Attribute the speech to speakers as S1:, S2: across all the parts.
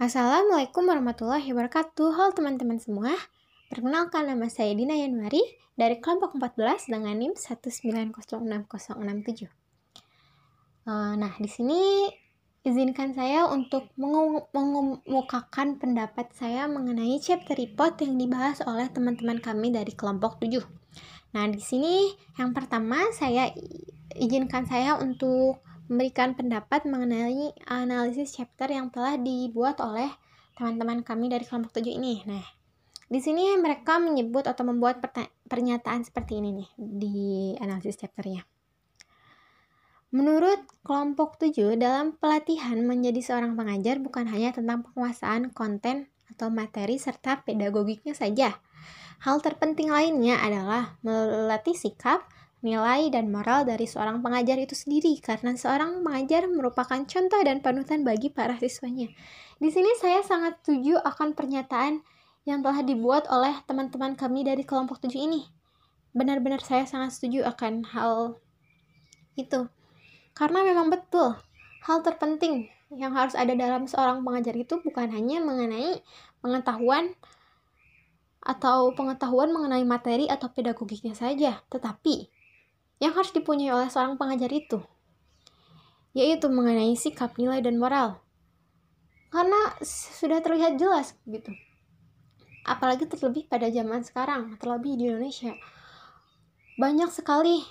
S1: Assalamualaikum warahmatullahi wabarakatuh. Halo teman-teman semua. Perkenalkan nama saya Dina Yanuari dari kelompok 14 dengan NIM 1906067. Uh, nah, di sini izinkan saya untuk mengemukakan pendapat saya mengenai chapter report yang dibahas oleh teman-teman kami dari kelompok 7. Nah, di sini yang pertama saya izinkan saya untuk memberikan pendapat mengenai analisis chapter yang telah dibuat oleh teman-teman kami dari kelompok 7 ini. Nah, di sini mereka menyebut atau membuat pernyataan seperti ini nih di analisis chapternya. Menurut kelompok 7, dalam pelatihan menjadi seorang pengajar bukan hanya tentang penguasaan konten atau materi serta pedagogiknya saja, Hal terpenting lainnya adalah melatih sikap, nilai, dan moral dari seorang pengajar itu sendiri karena seorang pengajar merupakan contoh dan panutan bagi para siswanya. Di sini saya sangat setuju akan pernyataan yang telah dibuat oleh teman-teman kami dari kelompok 7 ini. Benar-benar saya sangat setuju akan hal itu. Karena memang betul, hal terpenting yang harus ada dalam seorang pengajar itu bukan hanya mengenai pengetahuan atau pengetahuan mengenai materi atau pedagogiknya saja, tetapi yang harus dipunyai oleh seorang pengajar itu yaitu mengenai sikap, nilai, dan moral. Karena sudah terlihat jelas gitu. Apalagi terlebih pada zaman sekarang, terlebih di Indonesia. Banyak sekali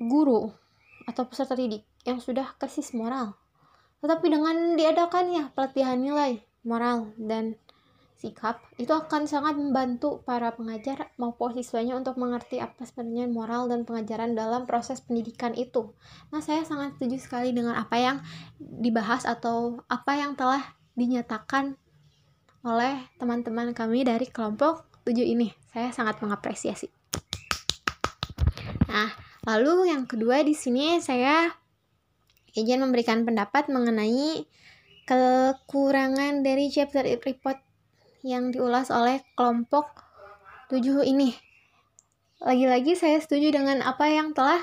S1: guru atau peserta didik yang sudah krisis moral. Tetapi dengan diadakannya pelatihan nilai, moral dan sikap itu akan sangat membantu para pengajar maupun siswanya untuk mengerti apa sebenarnya moral dan pengajaran dalam proses pendidikan itu. Nah, saya sangat setuju sekali dengan apa yang dibahas atau apa yang telah dinyatakan oleh teman-teman kami dari kelompok 7 ini. Saya sangat mengapresiasi. Nah, lalu yang kedua di sini saya izin memberikan pendapat mengenai kekurangan dari chapter report yang diulas oleh kelompok 7 ini. Lagi-lagi saya setuju dengan apa yang telah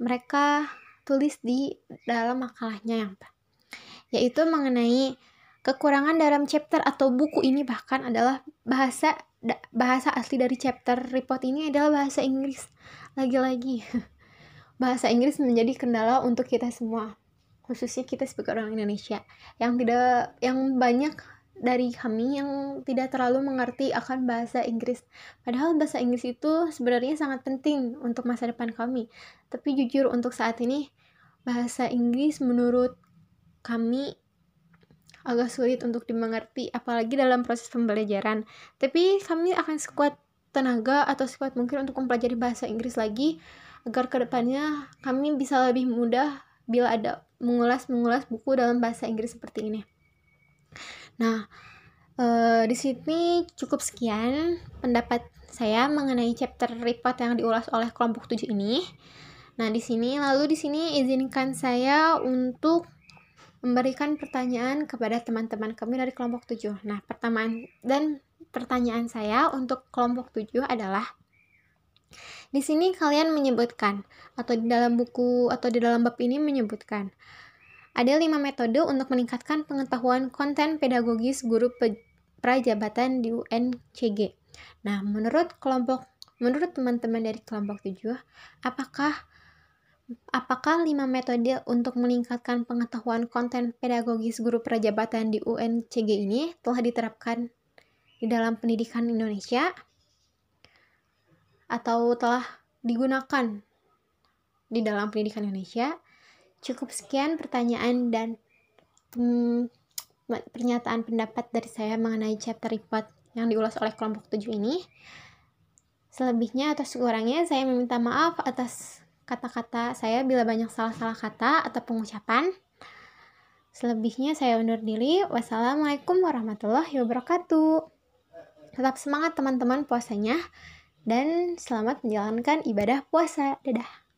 S1: mereka tulis di dalam makalahnya yaitu mengenai kekurangan dalam chapter atau buku ini bahkan adalah bahasa bahasa asli dari chapter report ini adalah bahasa Inggris. Lagi-lagi bahasa Inggris menjadi kendala untuk kita semua khususnya kita sebagai orang Indonesia yang tidak yang banyak dari kami yang tidak terlalu mengerti akan bahasa Inggris. Padahal bahasa Inggris itu sebenarnya sangat penting untuk masa depan kami. Tapi jujur untuk saat ini bahasa Inggris menurut kami agak sulit untuk dimengerti apalagi dalam proses pembelajaran. Tapi kami akan sekuat tenaga atau sekuat mungkin untuk mempelajari bahasa Inggris lagi agar ke depannya kami bisa lebih mudah bila ada mengulas-mengulas buku dalam bahasa Inggris seperti ini. Nah, uh, di sini cukup sekian pendapat saya mengenai chapter report yang diulas oleh kelompok 7 ini. Nah, di sini lalu di sini izinkan saya untuk memberikan pertanyaan kepada teman-teman kami dari kelompok 7. Nah, pertanyaan dan pertanyaan saya untuk kelompok 7 adalah di sini kalian menyebutkan atau di dalam buku atau di dalam bab ini menyebutkan ada lima metode untuk meningkatkan pengetahuan konten pedagogis guru prajabatan di UNCG. Nah, menurut kelompok menurut teman-teman dari kelompok 7, apakah apakah lima metode untuk meningkatkan pengetahuan konten pedagogis guru prajabatan di UNCG ini telah diterapkan di dalam pendidikan Indonesia? atau telah digunakan di dalam pendidikan Indonesia. Cukup sekian pertanyaan dan hmm, pernyataan pendapat dari saya mengenai chapter report yang diulas oleh kelompok 7 ini. Selebihnya atau sekurangnya saya meminta maaf atas kata-kata saya bila banyak salah-salah kata atau pengucapan. Selebihnya saya undur diri. Wassalamualaikum warahmatullahi wabarakatuh. Tetap semangat teman-teman puasanya dan selamat menjalankan ibadah puasa. Dadah.